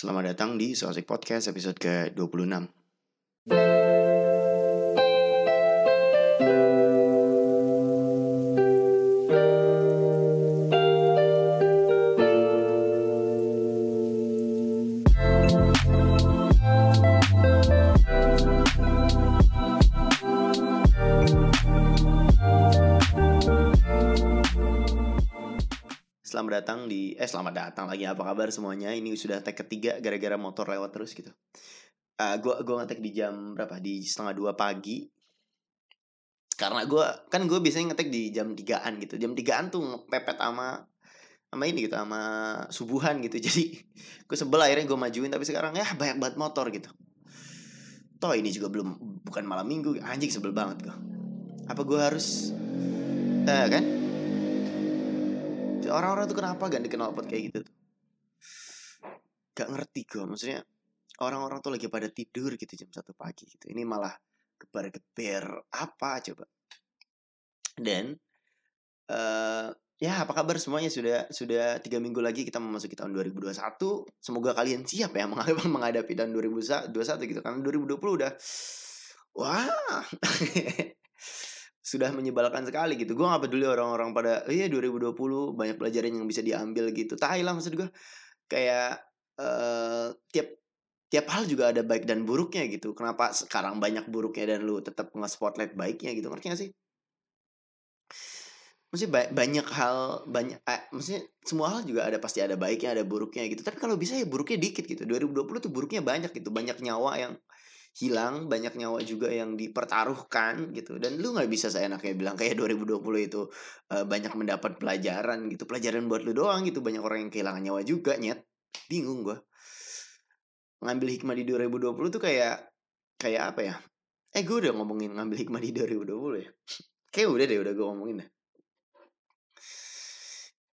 Selamat datang di Sosik Podcast episode ke-26 Selamat datang di eh selamat datang lagi. Apa kabar semuanya? Ini sudah tag ketiga gara-gara motor lewat terus gitu. Uh, gua gua ngetek di jam berapa? Di setengah dua pagi. Karena gua kan gue biasanya ngetek di jam tigaan gitu. Jam tigaan tuh pepet sama sama ini gitu sama subuhan gitu. Jadi gue sebel akhirnya gue majuin. Tapi sekarang ya banyak banget motor gitu. Toh ini juga belum bukan malam minggu. Anjing sebel banget gue apa gue harus eh kan orang-orang tuh kenapa gak dikenal pot kayak gitu tuh? Gak ngerti gue maksudnya orang-orang tuh lagi pada tidur gitu jam satu pagi gitu. Ini malah gebar-geber apa coba? Dan uh, ya apa kabar semuanya? Sudah sudah tiga minggu lagi kita memasuki tahun 2021 semoga kalian siap ya menghadapi tahun 2021 gitu. Karena 2020 udah wah sudah menyebalkan sekali gitu. Gue gak peduli orang-orang pada oh iya 2020 banyak pelajaran yang bisa diambil gitu. Tai lah maksud gue kayak uh, tiap tiap hal juga ada baik dan buruknya gitu. Kenapa sekarang banyak buruknya dan lu tetap nge-spotlight baiknya gitu? Ngerti gak sih? Maksudnya banyak hal banyak eh, maksudnya semua hal juga ada pasti ada baiknya ada buruknya gitu. Tapi kalau bisa ya buruknya dikit gitu. 2020 tuh buruknya banyak gitu. Banyak nyawa yang hilang banyak nyawa juga yang dipertaruhkan gitu. Dan lu nggak bisa seenaknya bilang kayak 2020 itu uh, banyak mendapat pelajaran gitu. Pelajaran buat lu doang gitu banyak orang yang kehilangan nyawa juga nyet. Bingung gua. Ngambil hikmah di 2020 tuh kayak kayak apa ya? Eh gue udah ngomongin ngambil hikmah di 2020 ya? Kayak udah deh udah gue ngomongin deh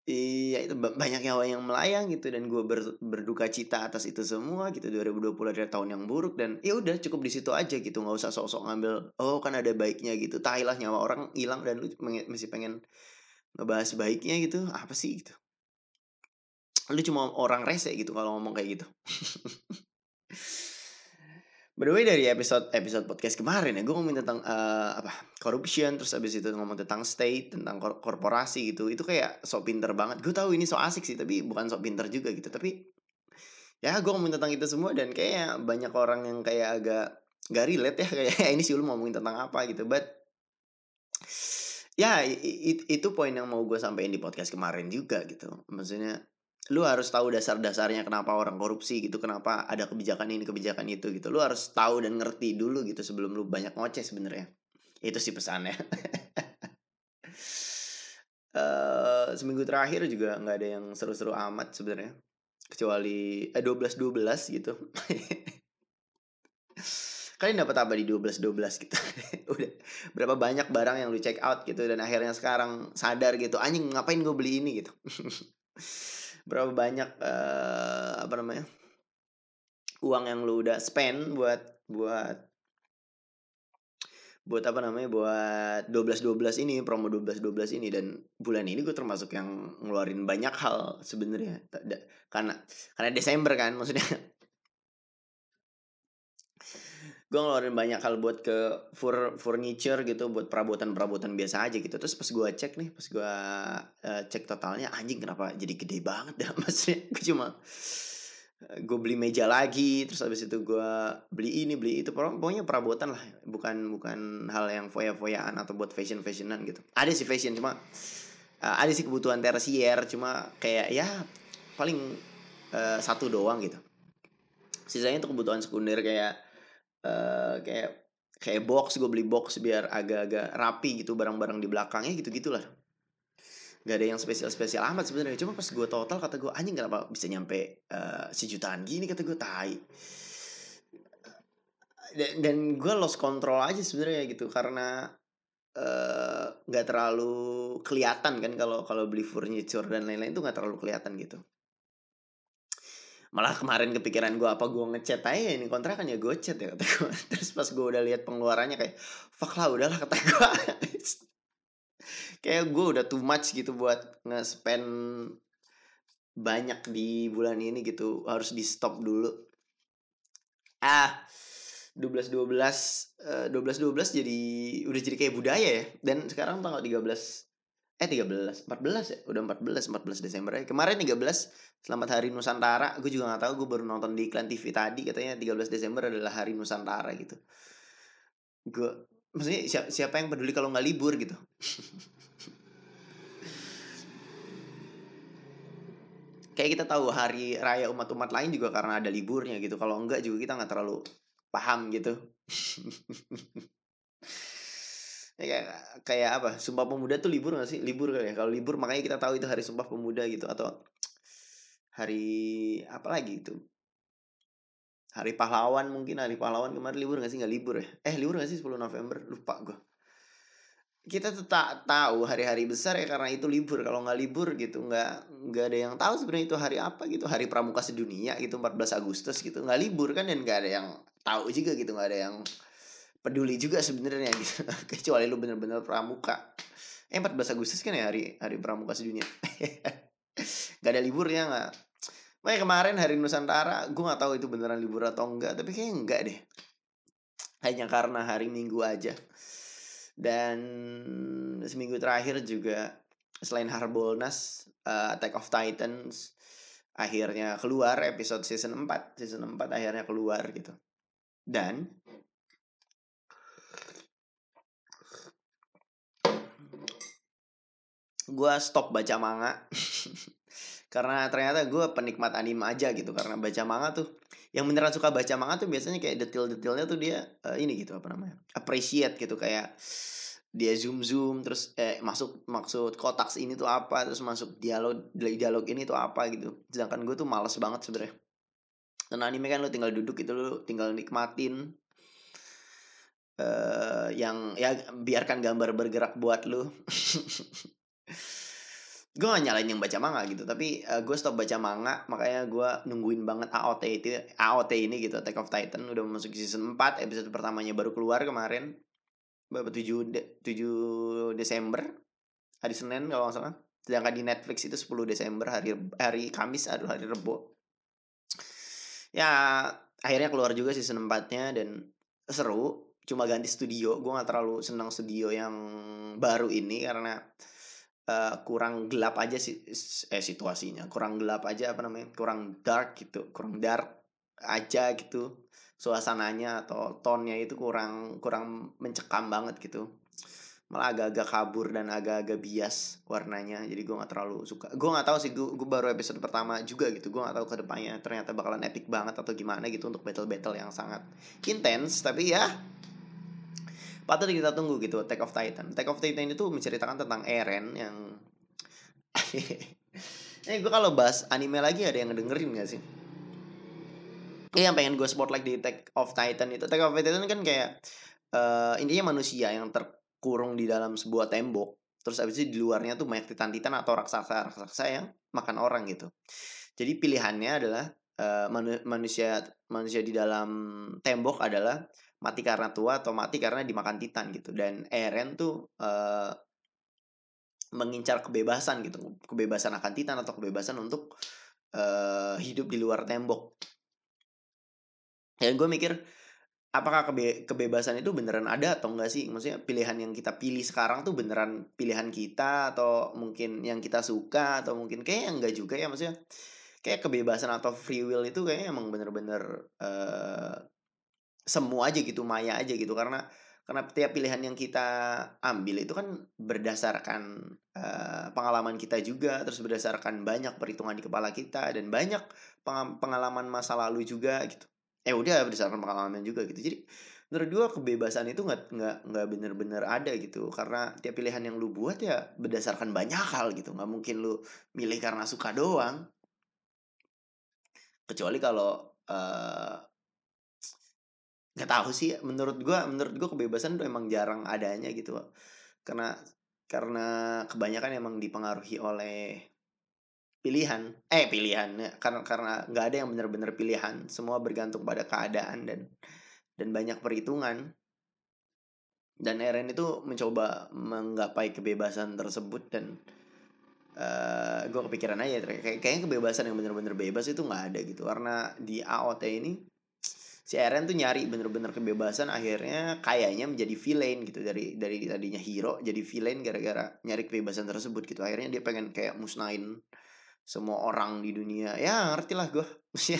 Iya itu banyak nyawa yang melayang gitu dan gue ber, berduka cita atas itu semua gitu 2020 adalah tahun yang buruk dan ya udah cukup di situ aja gitu nggak usah sok-sok ngambil oh kan ada baiknya gitu tahilah nyawa orang hilang dan lu masih pengen ngebahas baiknya gitu apa sih gitu? Lu cuma orang rese gitu kalau ngomong kayak gitu By the way dari episode episode podcast kemarin ya gue ngomongin tentang uh, apa corruption terus abis itu ngomong tentang state tentang kor korporasi gitu. Itu kayak sok pinter banget. Gue tahu ini sok asik sih tapi bukan sok pinter juga gitu. Tapi ya gue ngomongin tentang itu semua dan kayak banyak orang yang kayak agak gak relate ya kayak ini sih lu ngomongin tentang apa? gitu. But ya it, itu poin yang mau gue sampaikan di podcast kemarin juga gitu. Maksudnya lu harus tahu dasar-dasarnya kenapa orang korupsi gitu kenapa ada kebijakan ini kebijakan itu gitu. Lu harus tahu dan ngerti dulu gitu sebelum lu banyak ngoceh sebenarnya. Itu sih pesannya. Uh, seminggu terakhir juga nggak ada yang seru-seru amat sebenarnya. Kecuali eh, 12 12 gitu. Kalian dapat apa di 12 12 gitu? Udah berapa banyak barang yang lu check out gitu dan akhirnya sekarang sadar gitu anjing ngapain gue beli ini? gitu berapa banyak uh, apa namanya uang yang lu udah spend buat buat buat apa namanya buat 12 12 ini promo 12 12 ini. Dan bulan ini gue termasuk yang ngeluarin banyak hal sebenarnya. Karena karena Desember kan maksudnya gue ngeluarin banyak hal buat ke fur, furniture gitu buat perabotan perabotan biasa aja gitu. Terus pas gue cek nih pas gue uh, cek totalnya anjing kenapa jadi gede banget dah maksudnya gue cuma uh, gue beli meja lagi terus habis itu gue beli ini beli itu pokoknya perabotan lah. Bukan bukan hal yang foya-foyaan atau buat fashion fashionan gitu. Ada sih fashion cuma uh, ada sih kebutuhan tersier cuma kayak ya paling uh, satu doang gitu. Sisanya itu kebutuhan sekunder kayak uh, kayak kayak box gue beli box biar agak-agak rapi gitu barang-barang di belakangnya gitu gitulah nggak ada yang spesial-spesial amat sebenarnya. Cuma pas gue total kata gue anjing kenapa bisa nyampe uh, sejutaan gini? kata gue tai. Dan, dan gue lost control aja sebenarnya gitu karena nggak uh, terlalu kelihatan kan kalau kalau beli furniture dan lain-lain itu nggak terlalu kelihatan gitu malah kemarin kepikiran gue apa gue ngechat aja ini kontrakan ya gue chat ya terus pas gue udah lihat pengeluarannya kayak fuck lah udahlah kata gue kayak gue udah too much gitu buat nge-spend banyak di bulan ini gitu harus di stop dulu. Ah 12 12 12 12 jadi udah jadi kayak budaya ya. Dan sekarang tanggal 13 eh 13 14 ya? Udah 14 14 Desember ya kemarin 13 selamat hari Nusantara. Gue juga nggak tahu gue baru nonton di iklan TV tadi. Katanya 13 Desember adalah hari Nusantara gitu. Gue maksudnya siapa, siapa yang peduli kalau nggak libur gitu? Kayak kita tahu hari raya umat-umat lain juga karena ada liburnya gitu. Kalau enggak juga kita nggak terlalu paham gitu ya, kayak kayak apa sumpah pemuda tuh libur gak sih? Libur kali ya. Kalau libur makanya kita tahu itu hari sumpah pemuda gitu atau hari apa lagi itu? Hari pahlawan mungkin hari pahlawan kemarin libur gak sih? Nggak libur ya? Eh libur gak sih 10 November? Lupa gue kita tak tahu hari-hari besar ya karena itu libur. Kalau nggak libur gitu nggak nggak ada yang tahu sebenarnya itu hari apa gitu. Hari pramuka sedunia gitu 14 Agustus gitu. Nggak libur kan dan nggak ada yang tahu juga gitu. Nggak ada yang peduli juga sebenarnya gitu. Kecuali lu bener-bener pramuka. Eh 14 Agustus kan ya hari hari pramuka sedunia. Nggak ada liburnya nggak Makanya kemarin hari Nusantara gue nggak tahu itu beneran libur atau enggak tapi kayaknya enggak deh. Hanya karena hari Minggu aja. Dan seminggu terakhir juga selain Harbolnas uh, Attack of Titans akhirnya keluar episode season 4 season 4 akhirnya keluar gitu. Dan gue stop baca manga. Karena ternyata gue penikmat anime aja gitu karena baca manga tuh yang beneran suka baca manga tuh biasanya kayak detail-detailnya tuh dia uh, ini gitu apa namanya appreciate gitu kayak dia zoom zoom terus eh masuk maksud kotak ini tuh apa terus masuk dialog dialog ini tuh apa gitu. Sedangkan gue tuh males banget sebenarnya dan anime kan lo tinggal duduk itu lo tinggal nikmatin uh, yang ya biarkan gambar bergerak buat lo gue gak nyalain yang baca manga gitu tapi uh, gue stop baca manga makanya gue nungguin banget AOT itu AOT ini gitu Attack of Titan udah masuk season 4 episode pertamanya baru keluar kemarin. Berapa tujuh de, 7 Desember? Hari Senin kalau nggak salah. Sedangkan di Netflix itu 10 Desember hari hari Kamis aduh hari Rebo. Ya akhirnya keluar juga season 4 nya dan seru cuma ganti studio. Gue gak terlalu senang studio yang baru ini karena uh, kurang gelap aja sih eh situasinya. Kurang gelap aja apa namanya kurang dark gitu kurang dark aja gitu. Suasananya atau tonnya itu kurang kurang mencekam banget gitu. Malah agak-agak kabur dan agak-agak bias warnanya. Jadi gue nggak terlalu suka. Gue nggak tahu sih gue, gue baru episode pertama juga gitu. Gue nggak tahu ke depannya ternyata bakalan epic banget atau gimana gitu untuk battle battle yang sangat intens tapi ya patut kita tunggu gitu Attack of Titan. Attack of Titan itu menceritakan tentang Eren yang eh gue kalau bahas anime lagi ada yang ngedengerin gak sih? Eh yang pengen gue spotlight di Attack of Titan itu. Attack of Titan kan kayak uh, intinya manusia yang terkurung di dalam sebuah tembok. Terus abis itu di luarnya tuh banyak titan-titan atau raksasa-raksasa yang makan orang gitu. Jadi pilihannya adalah uh, manusia manusia di dalam tembok adalah mati karena tua atau mati karena dimakan titan gitu. Dan Eren tuh uh, mengincar kebebasan gitu. Kebebasan akan titan atau kebebasan untuk uh, hidup di luar tembok. Dan gue mikir apakah kebe kebebasan itu beneran ada atau enggak sih? Maksudnya pilihan yang kita pilih sekarang tuh beneran pilihan kita atau mungkin yang kita suka atau mungkin kayak enggak juga ya. Maksudnya kayak kebebasan atau free will itu kayaknya emang bener-bener uh, semua aja gitu maya aja gitu. Karena karena tiap pilihan yang kita ambil itu kan berdasarkan uh, pengalaman kita juga terus berdasarkan banyak perhitungan di kepala kita dan banyak pengalaman masa lalu juga gitu. Eh udah berdasarkan pengalaman juga gitu. Jadi menurut gue kebebasan itu nggak nggak nggak bener-bener ada gitu. Karena tiap pilihan yang lu buat ya berdasarkan banyak hal gitu. Nggak mungkin lu milih karena suka doang. Kecuali kalau uh, nggak tahu sih menurut gue menurut gue kebebasan tuh emang jarang adanya gitu karena karena kebanyakan emang dipengaruhi oleh pilihan. Eh pilihan ya karena karena nggak ada yang benar-benar pilihan. Semua bergantung pada keadaan dan dan banyak perhitungan. Dan Eren itu mencoba menggapai kebebasan tersebut dan uh, gue kepikiran aja kayak kayaknya kebebasan yang bener-bener bebas itu nggak ada gitu. Karena di AOT ini si Eren tuh nyari bener-bener kebebasan akhirnya kayaknya menjadi villain gitu dari dari tadinya hero jadi villain gara-gara nyari kebebasan tersebut gitu. Akhirnya dia pengen kayak musnahin semua orang di dunia. Ya ngerti lah gue maksudnya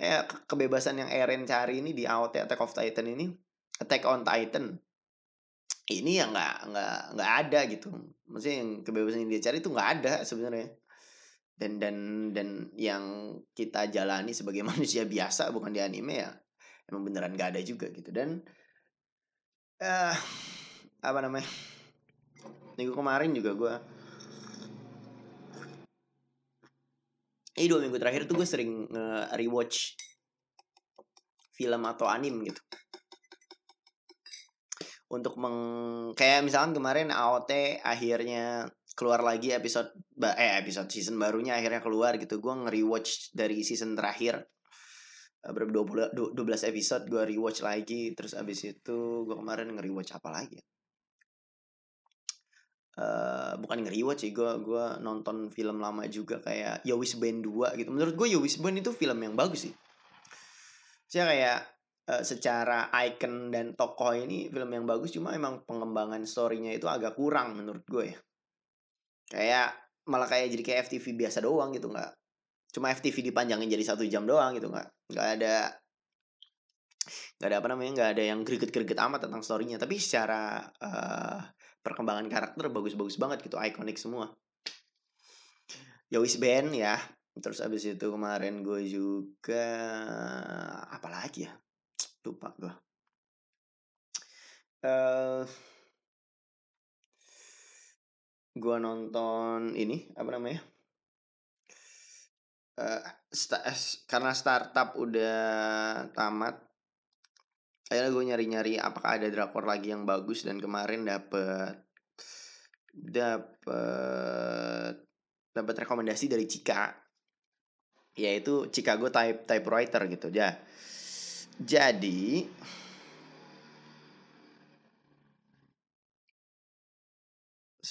ya kebebasan yang Eren cari ini di AOT Attack of Titan ini Attack on Titan ini yang nggak nggak nggak ada gitu. Maksudnya yang kebebasan yang dia cari itu nggak ada sebenarnya dan dan dan yang kita jalani sebagai manusia biasa bukan di anime ya emang beneran gak ada juga gitu. Dan uh, apa namanya minggu kemarin juga gue ini dua minggu terakhir tuh gue sering nge rewatch film atau anim gitu. Untuk meng kayak misalkan kemarin AOT akhirnya keluar lagi episode eh episode season barunya akhirnya keluar gitu. Gue nge-rewatch dari season terakhir. Eh, berapa dua 12 episode gue rewatch lagi. Terus abis itu gue kemarin nge-rewatch apa lagi Uh, bukan nge-rewatch sih gue gua nonton film lama juga kayak Yowis Band 2 gitu. Menurut gue Yowis Band itu film yang bagus sih. Saya kayak uh, secara icon dan tokoh ini film yang bagus cuma emang pengembangan storynya itu agak kurang menurut gue ya kayak malah kayak jadi kayak FTV biasa doang gitu nggak cuma FTV dipanjangin jadi satu jam doang gitu nggak nggak ada nggak ada apa namanya nggak ada yang greget-greget amat tentang storynya. Tapi secara uh, perkembangan karakter bagus-bagus banget gitu ikonik semua. Yowis Band ya terus abis itu kemarin gue juga apa lagi ya? Lupa gue uh, gue nonton ini apa namanya? Uh, sta karena startup udah tamat akhirnya gue nyari-nyari apakah ada drakor lagi yang bagus dan kemarin dapet dapet dapat rekomendasi dari Cika yaitu Chicago Type Typewriter gitu ya jadi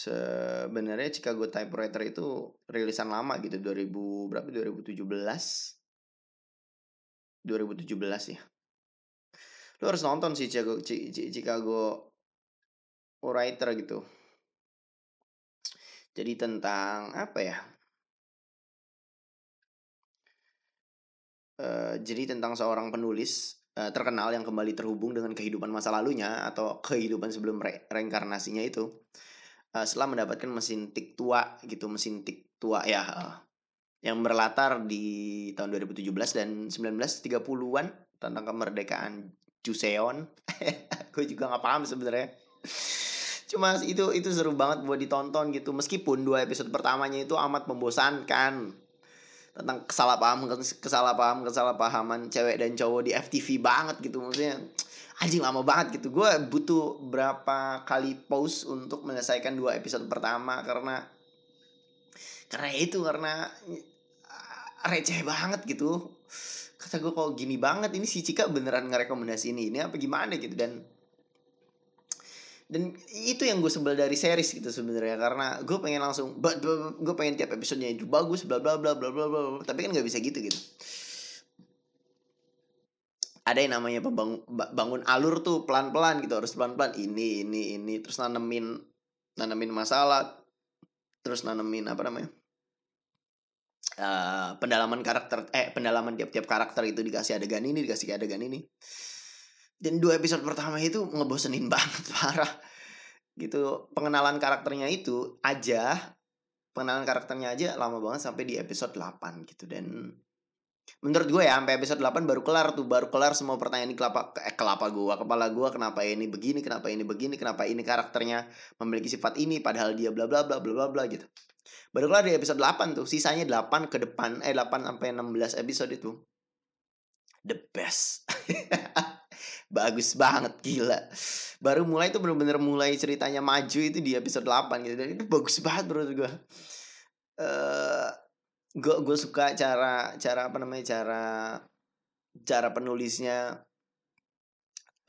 sebenarnya Chicago Typewriter itu rilisan lama gitu 2000 berapa? 2017 2017 ya. Lu harus nonton sih Chicago Chicago Writer gitu. Jadi tentang apa ya? Uh, jadi tentang seorang penulis uh, terkenal yang kembali terhubung dengan kehidupan masa lalunya atau kehidupan sebelum re reinkarnasinya itu uh, setelah mendapatkan mesin tik tua gitu mesin tik tua ya uh, yang berlatar di tahun 2017 dan 1930-an tentang kemerdekaan Juseon. Gue juga nggak paham sebenarnya. Cuma itu itu seru banget buat ditonton gitu. Meskipun dua episode pertamanya itu amat membosankan tentang kesalahpaham kesalahpaham kesalahpahaman cewek dan cowok di FTV banget gitu maksudnya anjing lama banget gitu. Gue butuh berapa kali pause untuk menyelesaikan dua episode pertama karena karena itu karena ah, receh banget gitu. Kata gue kok gini banget? Ini si Cika beneran ngerekomendasi ini ini apa gimana? Gitu. Dan dan itu yang gue sebel dari series gitu sebenarnya. Karena gue pengen langsung gue pengen tiap episodenya itu bagus bla bla bla bla bla bla. Tapi kan nggak bisa gitu gitu ada yang namanya bangun alur tuh pelan-pelan gitu harus pelan-pelan. Ini ini ini terus nanemin nanemin masalah terus nanemin apa namanya uh, pendalaman karakter eh pendalaman tiap-tiap karakter itu dikasih adegan ini dikasih adegan ini. Dan dua episode pertama itu ngebosenin banget parah. Gitu pengenalan karakternya itu aja pengenalan karakternya aja lama banget sampai di episode 8 gitu. Dan menurut gue ya sampai episode 8 baru kelar tuh baru kelar semua pertanyaan ini kelapa eh, kelapa gue kepala gue kenapa ini begini kenapa ini begini kenapa ini karakternya memiliki sifat ini padahal dia bla bla bla bla bla bla gitu. Baru kelar di episode 8 tuh sisanya 8 ke depan eh 8 sampai 16 episode itu. The best. Bagus banget gila. Baru mulai tuh bener-bener mulai ceritanya maju itu di episode 8 gitu dan itu bagus banget menurut gue uh, gue gue suka cara cara apa namanya cara cara penulisnya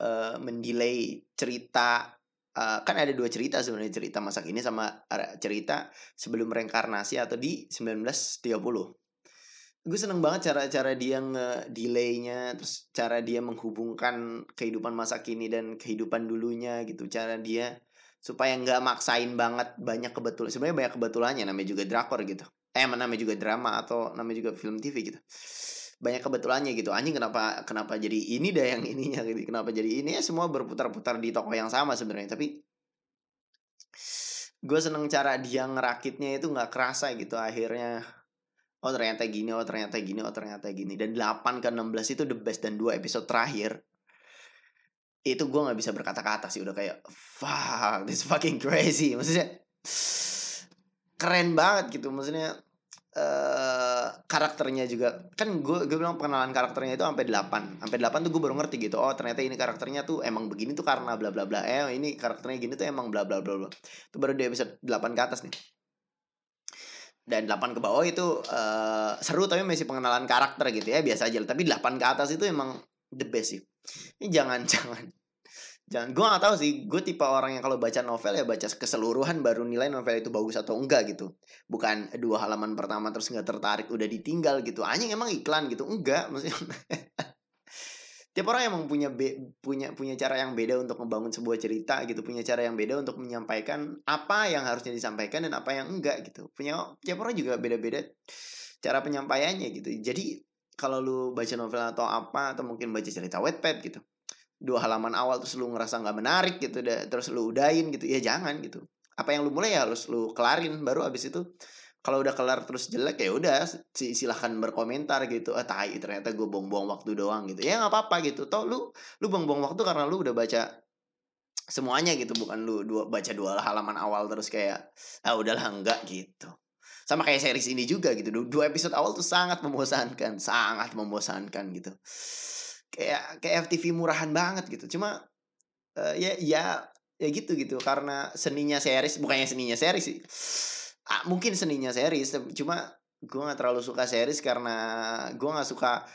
uh, mendelay cerita uh, kan ada dua cerita sebenarnya cerita masa kini sama cerita sebelum reinkarnasi atau di 1930 gue seneng banget cara-cara dia nge-delaynya terus cara dia menghubungkan kehidupan masa kini dan kehidupan dulunya gitu. Cara dia supaya nggak maksain banget banyak kebetulan sebenarnya banyak kebetulannya namanya juga drakor gitu eh namanya juga drama atau namanya juga film TV gitu. Banyak kebetulannya gitu. Anjing kenapa kenapa jadi ini dah yang ininya gitu. Kenapa jadi ini? Ya semua berputar-putar di toko yang sama sebenarnya. Tapi gue seneng cara dia ngerakitnya itu nggak kerasa gitu. Akhirnya oh ternyata gini oh ternyata gini oh ternyata gini. Dan 8 ke 16 itu the best dan dua episode terakhir itu gue nggak bisa berkata-kata sih. Udah kayak fuck this fucking crazy. Maksudnya keren banget gitu maksudnya uh, karakternya juga. Kan gue gue bilang pengenalan karakternya itu sampai 8 sampai 8 tuh gue baru ngerti gitu oh ternyata ini karakternya tuh emang begini tuh karena bla bla bla. Eh ini karakternya gini tuh emang bla bla bla bla. Itu baru di episode 8 ke atas nih. Dan 8 ke bawah itu uh, seru tapi masih pengenalan karakter gitu ya biasa aja tapi 8 ke atas itu emang the best sih. Ini jangan jangan jangan gue gak tahu sih. Gue tipe orang yang kalau baca novel ya baca keseluruhan baru nilai novel itu bagus atau enggak gitu. Bukan dua halaman pertama terus nggak tertarik udah ditinggal gitu. Anjing emang iklan gitu? Enggak maksudnya tiap orang emang punya be, punya punya cara yang beda untuk membangun sebuah cerita gitu. Punya cara yang beda untuk menyampaikan apa yang harusnya disampaikan dan apa yang enggak gitu. Punya tiap orang juga beda-beda cara penyampaiannya gitu. Jadi kalau lu baca novel atau apa atau mungkin baca cerita wetpad gitu dua halaman awal terus lu ngerasa nggak menarik gitu terus lu udahin gitu ya jangan gitu. Apa yang lu mulai ya harus lu kelarin baru abis itu kalau udah kelar terus jelek ya udah silahkan berkomentar gitu ah tai ternyata gue buang-buang waktu doang gitu. Ya nggak apa-apa gitu. Toh lu lu buang-buang waktu karena lu udah baca semuanya gitu bukan lu dua baca dua halaman awal terus kayak ah udahlah enggak gitu. Sama kayak series ini juga gitu dua episode awal tuh sangat membosankan sangat membosankan gitu kayak kayak FTV murahan banget gitu. Cuma uh, ya ya ya gitu gitu. Karena seninya series bukannya seninya series sih. Ah, mungkin seninya series cuma gue gak terlalu suka series karena gue gak suka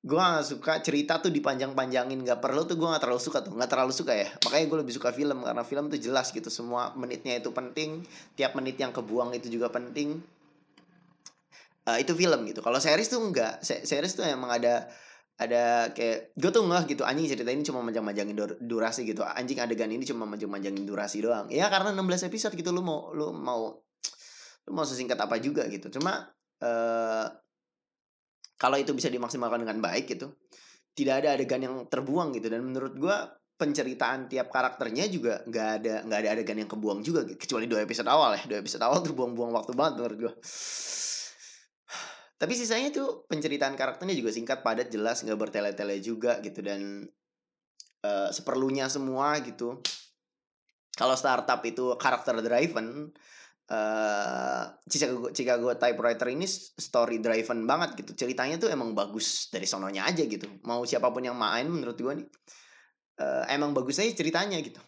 gue gak suka cerita tuh dipanjang-panjangin. Gak perlu tuh gue gak terlalu suka tuh. Gak terlalu suka ya. Makanya gue lebih suka film karena film tuh jelas gitu. Semua menitnya itu penting. Tiap menit yang kebuang itu juga penting. Uh, itu film gitu. Kalau series tuh enggak series tuh emang ada ada kayak gue tuh nggak gitu anjing cerita ini cuma manjang-manjangin durasi gitu. Anjing adegan ini cuma manjang-manjangin durasi doang. Ya karena 16 episode gitu lu mau lu mau lu mau sesingkat apa juga gitu. Cuma uh, kalau itu bisa dimaksimalkan dengan baik gitu tidak ada adegan yang terbuang gitu. Dan menurut gue penceritaan tiap karakternya juga nggak ada nggak ada adegan yang kebuang juga gitu. kecuali dua episode awal ya. Dua episode awal tuh buang-buang waktu banget menurut gue tapi sisanya tuh penceritaan karakternya juga singkat padat jelas nggak bertele-tele juga gitu dan uh, seperlunya semua gitu. Kalau startup itu karakter driven uh, Chicago, Chicago Typewriter ini story driven banget gitu. Ceritanya tuh emang bagus dari sononya aja gitu. Mau siapa pun yang main menurut gue nih uh, emang bagus aja ceritanya gitu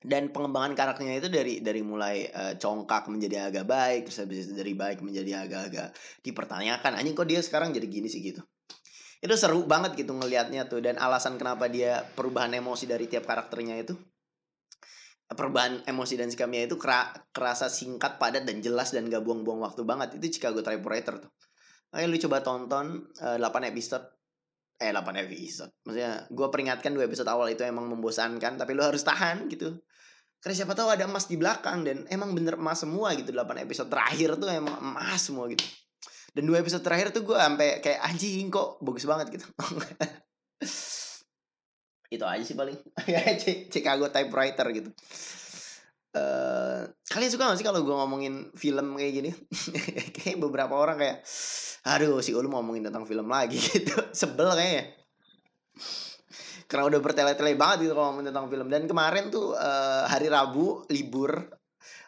dan pengembangan karakternya itu dari dari mulai uh, congkak menjadi agak baik terus habis itu dari baik menjadi agak-agak dipertanyakan anjing kok dia sekarang jadi gini sih? Gitu. Itu seru banget gitu ngelihatnya tuh dan alasan kenapa dia perubahan emosi dari tiap karakternya itu perubahan emosi dan sikapnya itu kerasa singkat padat dan jelas dan gak buang-buang waktu banget. Itu Chicago Typewriter tuh. Ayo lu coba tonton uh, eh, 8 episode eh 8 episode. Maksudnya gue peringatkan dua episode awal itu emang membosankan tapi lu harus tahan gitu karena siapa tahu ada emas di belakang dan emang bener emas semua gitu. 8 episode terakhir tuh emang emas semua gitu. Dan dua episode terakhir tuh gue sampai kayak anjing kok bagus banget gitu. Itu aja sih paling. Chicago typewriter gitu. Uh, kalian suka gak sih kalau gue ngomongin film kayak gini? Kayak beberapa orang kayak aduh si Ulu ngomongin tentang film lagi gitu. Sebel kayaknya karena udah bertele-tele banget gitu kalau tentang film. Dan kemarin tuh uh, hari Rabu libur.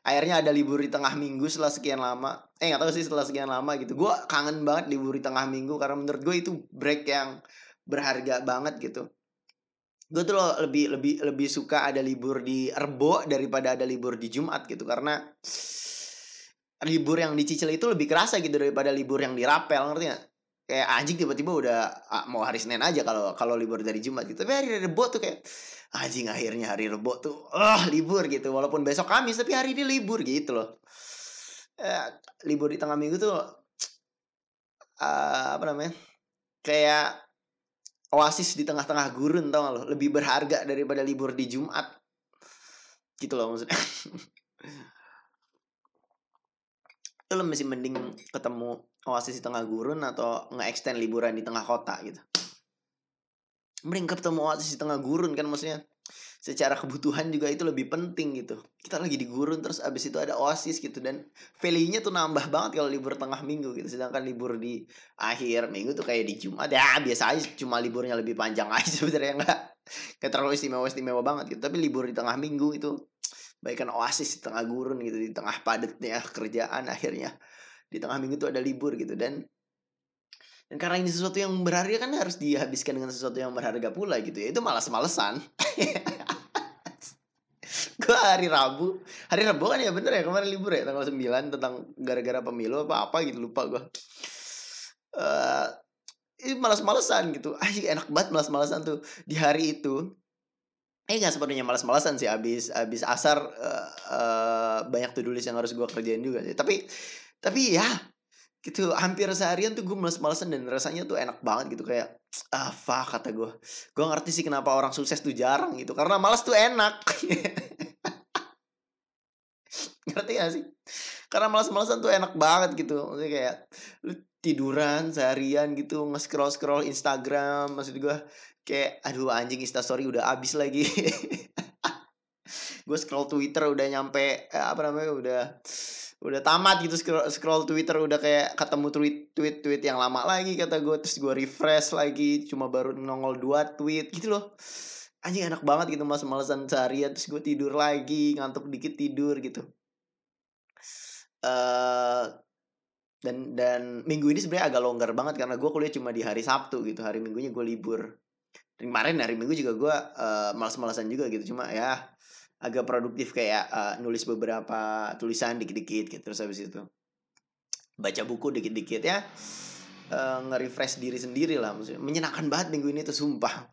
Akhirnya ada libur di tengah minggu setelah sekian lama. Eh nggak tahu sih setelah sekian lama gitu. Gue kangen banget libur di tengah minggu karena menurut gue itu break yang berharga banget gitu. Gue tuh loh lebih lebih lebih suka ada libur di Rebo daripada ada libur di Jumat gitu. Karena libur yang dicicil itu lebih kerasa gitu daripada libur yang dirapel ngerti gak? Kayak anjing tiba-tiba udah ah, mau hari Senin aja kalau kalau libur dari Jumat gitu. Tapi hari Rebo tuh kayak anjing akhirnya hari Rebo tuh ah libur gitu. Walaupun besok Kamis tapi hari ini libur gitu loh. Eh, libur di tengah minggu tuh uh, apa namanya kayak oasis di tengah-tengah gurun tau gak lo? Lebih berharga daripada libur di Jumat. Gitu loh maksudnya. Lo masih mending ketemu oasis di tengah gurun atau nge-extend liburan di tengah kota gitu. Mending ketemu oasis di tengah gurun kan maksudnya secara kebutuhan juga itu lebih penting gitu. Kita lagi di gurun terus abis itu ada oasis gitu. Dan value-nya tuh nambah banget kalau libur tengah minggu gitu. Sedangkan libur di akhir minggu tuh kayak di Jumat ya biasa aja cuma liburnya lebih panjang aja sebenarnya nggak kayak terlalu istimewa istimewa banget gitu. Tapi libur di tengah minggu itu baikkan oasis di tengah gurun gitu. Di tengah padatnya kerjaan akhirnya di tengah minggu tuh ada libur gitu. Dan dan karena ini sesuatu yang berharga kan harus dihabiskan dengan sesuatu yang berharga pula gitu ya. Itu malas-malesan gue hari Rabu hari Rabu kan ya bener ya kemarin libur ya tanggal 9 tentang gara-gara pemilu apa apa gitu lupa gue uh, ini malas-malesan gitu. Ah enak banget malas-malesan tuh di hari itu. Eh nggak sepenuhnya malas-malasan sih abis abis asar uh, uh, banyak tuh tulis yang harus gue kerjain juga sih. Tapi tapi ya gitu hampir seharian tuh gue males-malesan dan rasanya tuh enak banget gitu kayak ah fuck kata gue. Gue ngerti sih kenapa orang sukses tuh jarang gitu karena malas tuh enak. Ngerti gak sih? Karena malas-malesan tuh enak banget gitu maksudnya kayak lu tiduran seharian gitu nge-scroll scroll Instagram maksud gue kayak aduh anjing instastory udah abis lagi. Gue scroll Twitter udah nyampe eh, apa namanya udah udah tamat gitu scroll, scroll Twitter udah kayak ketemu tweet tweet tweet yang lama lagi kata gue terus gue refresh lagi cuma baru nongol dua tweet gitu loh. Anjing enak banget gitu mas malesan seharian. Terus gue tidur lagi ngantuk dikit tidur gitu. Uh, dan dan minggu ini sebenarnya agak longgar banget karena gue kuliah cuma di hari Sabtu gitu. Hari minggunya gue libur. Dan kemarin hari minggu juga gue uh, malas-malasan juga gitu. Cuma ya agak produktif kayak uh, nulis beberapa tulisan dikit-dikit gitu terus habis itu baca buku dikit-dikit ya uh, nge-refresh diri sendiri lah maksudnya. Menyenangkan banget minggu ini tuh sumpah.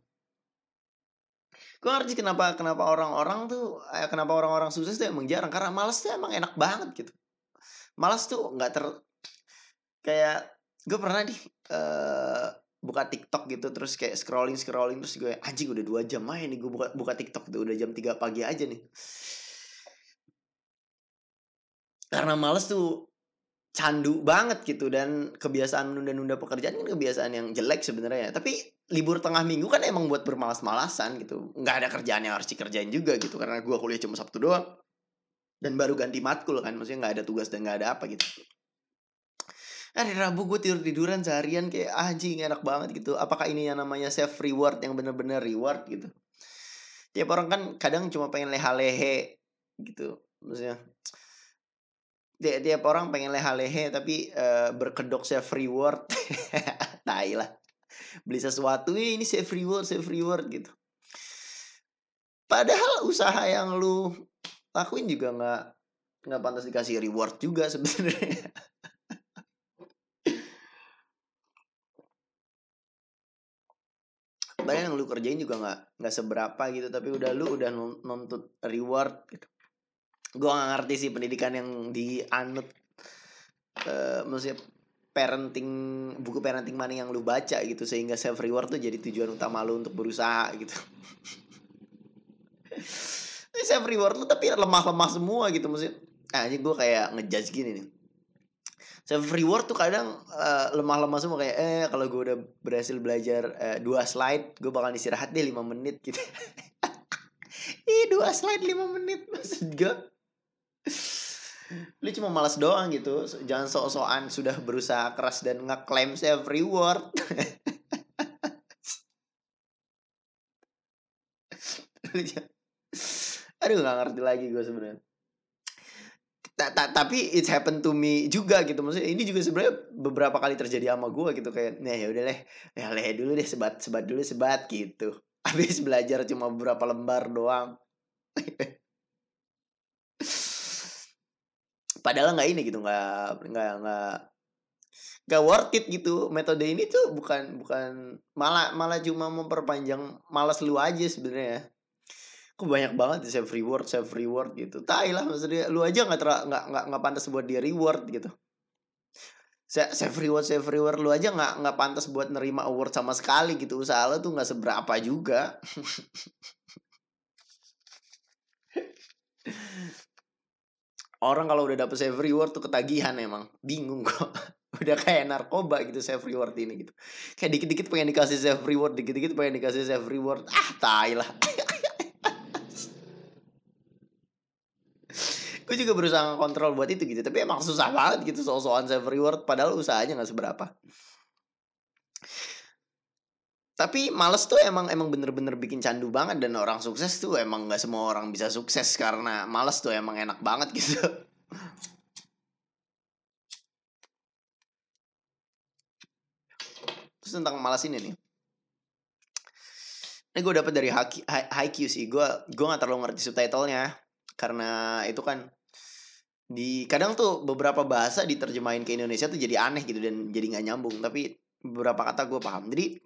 Gue ngerti kenapa kenapa orang-orang tuh eh, kenapa orang-orang sukses tuh emang jarang. Karena malas tuh emang enak banget gitu. Malas tuh nggak ter kayak gue pernah di uh, buka TikTok gitu terus kayak scrolling scrolling terus gue anjing udah dua jam aja nih gue buka buka TikTok tuh udah jam 3 pagi aja nih. Karena males tuh candu banget gitu dan kebiasaan nunda-nunda pekerjaan kan kebiasaan yang jelek sebenarnya. Tapi libur tengah minggu kan emang buat bermalas-malasan gitu. Nggak ada kerjaan yang harus dikerjain juga gitu karena gue kuliah cuma sabtu doang. Dan baru ganti matkul kan maksudnya nggak ada tugas dan nggak ada apa gitu hari Rabu gue tidur tiduran seharian kayak ah, anjing enak banget gitu. Apakah ini yang namanya self reward yang bener-bener reward gitu? Tiap orang kan kadang cuma pengen leha-lehe gitu maksudnya. Tiap, tiap orang pengen leha-lehe tapi uh, berkedok self reward tai lah. Beli sesuatu ini self reward self reward gitu. Padahal usaha yang lu lakuin juga nggak nggak pantas dikasih reward juga sebenarnya padahal yang lu kerjain juga nggak nggak seberapa gitu tapi udah lu udah nuntut reward gitu. Gue gak ngerti sih pendidikan yang dianut uh, maksudnya parenting buku parenting mana yang lu baca gitu sehingga self reward tuh jadi tujuan utama lu untuk berusaha gitu. Self reward lu tapi lemah-lemah semua gitu maksudnya. Ah ini gue kayak ngejudge gini nih self reward tuh kadang uh, lemah-lemah semua kayak eh kalau gue udah berhasil belajar uh, dua slide gue bakal istirahat deh lima menit gitu. Ih dua slide lima menit maksud gue lu cuma malas doang gitu. Jangan sok-sokan sudah berusaha keras dan ngeklaim self reward. Aduh nggak ngerti lagi gue sebenarnya ta ta tapi it happened to me juga gitu. Maksudnya ini juga sebenarnya beberapa kali terjadi sama gue gitu. Kayak nah ya udah deh ya leh dulu deh sebat sebat dulu sebat gitu. Habis belajar cuma beberapa lembar doang. Padahal nggak ini gitu nggak nggak nggak gak worth it gitu. Metode ini tuh bukan bukan malah malah cuma memperpanjang malas lu aja sebenarnya kok banyak banget di save reward save reward gitu. Tai lah maksudnya lu aja nggak nggak nggak nggak pantas buat dia reward gitu. Save reward save reward lu aja nggak nggak pantas buat nerima award sama sekali gitu. Usaha lu tuh nggak seberapa juga. Orang kalau udah dapet save reward tuh ketagihan emang. Bingung kok udah kayak narkoba gitu save reward ini gitu. Kayak dikit-dikit pengen dikasih save reward dikit-dikit pengen dikasih save reward. Ah tai lah gue juga berusaha kontrol buat itu gitu tapi emang susah banget gitu soal-soal save reward padahal usahanya nggak seberapa. Tapi males tuh emang emang bener-bener bikin candu banget dan orang sukses tuh emang nggak semua orang bisa sukses karena males tuh emang enak banget gitu. Terus tentang malas ini nih. Ini gue dapet dari Haikyuu sih gue gue nggak terlalu ngerti subtitlenya karena itu kan di kadang tuh beberapa bahasa diterjemahin ke Indonesia tuh jadi aneh gitu dan jadi nggak nyambung tapi beberapa kata gue paham. Jadi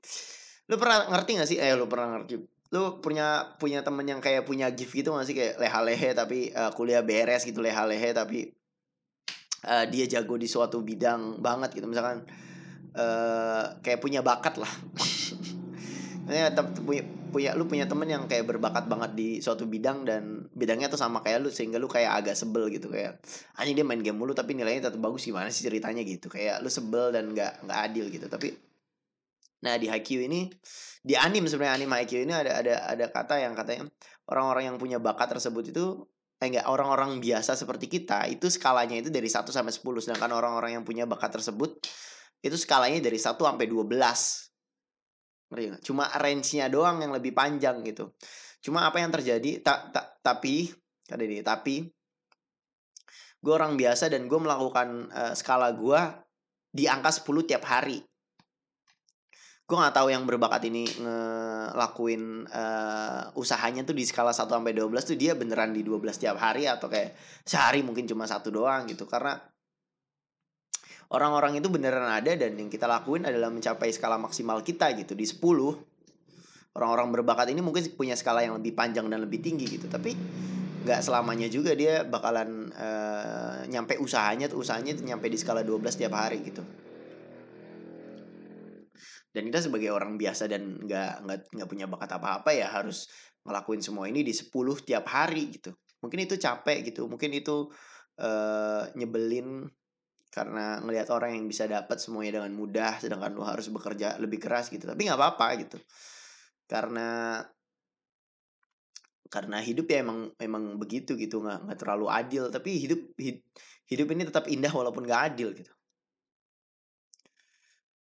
lu pernah ngerti gak sih? Eh lu pernah ngerti. Lu punya punya temen yang kayak punya gift gitu gak sih? Kayak leha-lehe tapi uh, kuliah beres gitu leha-lehe tapi uh, dia jago di suatu bidang banget gitu. Misalkan uh, kayak punya bakat lah. Punya punya lu punya temen yang kayak berbakat banget di suatu bidang dan bidangnya tuh sama kayak lu sehingga lu kayak agak sebel gitu kayak anjing dia main game mulu tapi nilainya tetap bagus gimana sih ceritanya? gitu. Kayak lu sebel dan nggak nggak adil gitu. Tapi nah di Haikyuu ini di anim sebenarnya anim Haikyuu ini ada ada ada kata yang katanya orang-orang yang punya bakat tersebut itu eh enggak orang-orang biasa seperti kita itu skalanya itu dari 1 sampai 10 sedangkan orang-orang yang punya bakat tersebut itu skalanya dari 1 sampai 12 Ngerti gak? Cuma range-nya doang yang lebih panjang gitu. Cuma apa yang terjadi tak ta, tapi ada ini tapi gue orang biasa dan gue melakukan uh, skala gue di angka 10 tiap hari. Gue nggak tahu yang berbakat ini ngelakuin uh, usahanya tuh di skala 1 sampai 12 tuh dia beneran di 12 tiap hari atau kayak sehari mungkin cuma satu doang gitu. Karena orang-orang itu beneran ada dan yang kita lakuin adalah mencapai skala maksimal kita gitu di 10 orang-orang berbakat ini mungkin punya skala yang lebih panjang dan lebih tinggi gitu tapi nggak selamanya juga dia bakalan uh, nyampe usahanya tuh usahanya nyampe di skala 12 tiap hari gitu. Dan kita sebagai orang biasa dan nggak nggak nggak punya bakat apa-apa ya harus ngelakuin semua ini di 10 tiap hari gitu. Mungkin itu capek gitu mungkin itu uh, nyebelin karena ngelihat orang yang bisa dapat semuanya dengan mudah sedangkan lu harus bekerja lebih keras gitu. Tapi nggak apa-apa gitu. Karena karena hidup ya emang emang begitu gitu. Nggak nggak terlalu adil. Tapi hidup hidup ini tetap indah walaupun nggak adil gitu.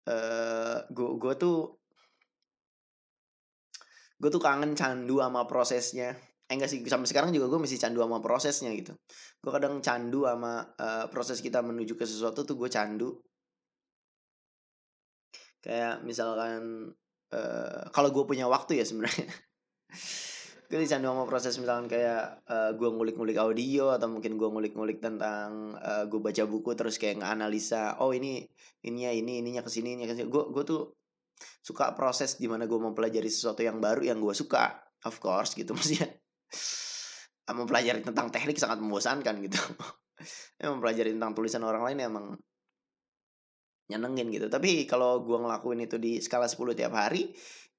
Uh, eh, gue gue tuh gue tuh kangen candu sama prosesnya eh enggak sih sampai sekarang juga gue masih candu sama prosesnya gitu. Gue kadang candu sama uh, proses kita menuju ke sesuatu tuh gue candu. Kayak misalkan uh, kalau gue punya waktu ya sebenarnya. Gue candu sama proses misalkan kayak uh, gue ngulik-ngulik audio atau mungkin gue ngulik-ngulik tentang uh, gue baca buku terus kayak nganalisa oh ini ininya ini ininya ke sini ininya ke sini gue gue tuh suka proses di mana gue mempelajari sesuatu yang baru yang gue suka of course gitu maksudnya mempelajari tentang teknik sangat membosankan gitu. Ya, mempelajari tentang tulisan orang lain emang nyenengin gitu. Tapi kalau gue ngelakuin itu di skala 10 tiap hari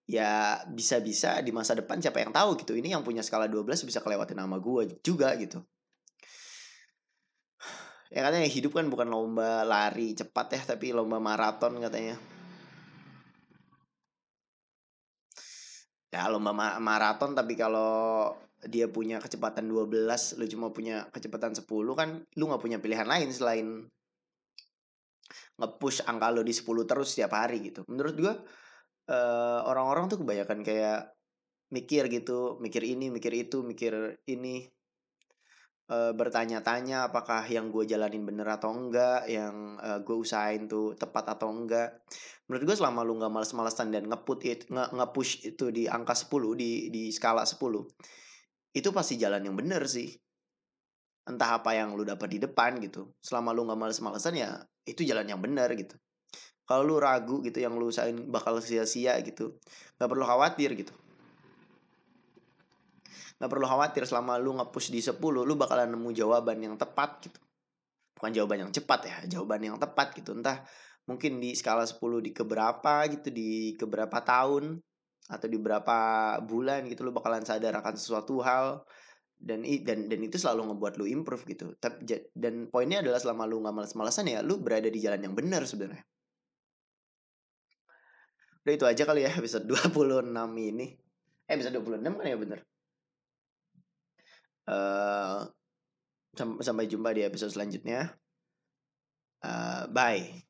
ya bisa-bisa di masa depan siapa yang tahu gitu. Ini yang punya skala 12 bisa kelewatin nama gue juga gitu. Ya katanya hidup kan bukan lomba lari cepat ya tapi lomba maraton katanya. Ya lomba ma maraton tapi kalau dia punya kecepatan 12 lu cuma punya kecepatan 10 kan lu nggak punya pilihan lain selain nge-push angka lu di 10 terus setiap hari gitu. Menurut gua uh, orang-orang tuh kebanyakan kayak mikir gitu mikir ini mikir itu mikir ini uh, bertanya-tanya apakah yang gue jalanin bener atau enggak yang uh, gue usahain tuh tepat atau enggak. Menurut gue selama lu nggak males-malesan dan ngeput it nge-push itu di angka 10 di di skala 10 itu pasti jalan yang bener sih. Entah apa yang lu dapat di depan gitu. Selama lu nggak males-malesan ya itu jalan yang benar gitu. Kalau lu ragu gitu yang lu usahain bakal sia-sia gitu nggak perlu khawatir gitu. Nggak perlu khawatir selama lu nge-push di 10 lu bakalan nemu jawaban yang tepat gitu. Bukan jawaban yang cepat ya jawaban yang tepat gitu. Entah mungkin di skala 10 di keberapa gitu di keberapa tahun atau di berapa bulan gitu lu bakalan sadar akan sesuatu hal dan dan dan itu selalu ngebuat lu improve gitu. Dan poinnya adalah selama lu nggak malas-malasan ya lu berada di jalan yang benar sebenarnya. Udah itu aja kali ya episode 26 ini. Eh episode 26 kan ya bener? Uh, sampai jumpa di episode selanjutnya. Uh, bye